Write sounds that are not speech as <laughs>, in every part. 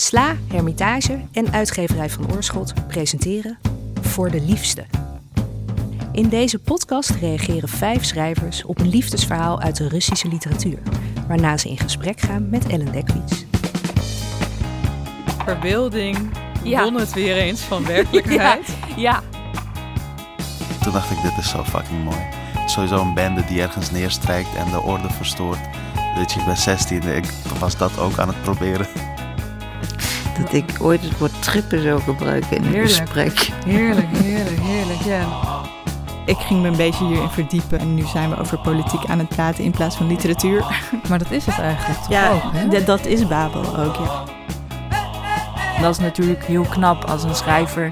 Sla, Hermitage en uitgeverij van Oorschot presenteren Voor de Liefste. In deze podcast reageren vijf schrijvers op een liefdesverhaal uit de Russische literatuur, waarna ze in gesprek gaan met Ellen Dekwits. Verbeelding Ja. won het weer eens van <laughs> werkelijkheid. Ja, Toen dacht ik, dit is zo fucking mooi. Sowieso een bende die ergens neerstrijkt en de orde verstoort. Weet je, ik ben 16, ik was dat ook aan het proberen. Dat ik ooit het woord trippen zou gebruiken in een Heerlijk. gesprek. Heerlijk, heerlijk, heerlijk, ja. Ik ging me een beetje hierin verdiepen en nu zijn we over politiek aan het praten in plaats van literatuur. <laughs> Maar dat is het eigenlijk toch Ja, ook, hè? d- dat is Babel ook, ja. dat is natuurlijk heel knap als een schrijver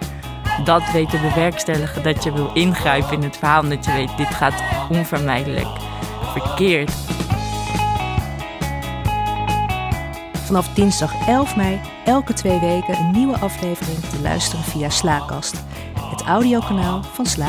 dat weet te bewerkstelligen. Dat je wil ingrijpen in het verhaal. en Dat je weet, dit gaat onvermijdelijk verkeerd. Vanaf dinsdag 11 mei elke twee weken een nieuwe aflevering te luisteren via Slaakast, het audiokanaal van Sla.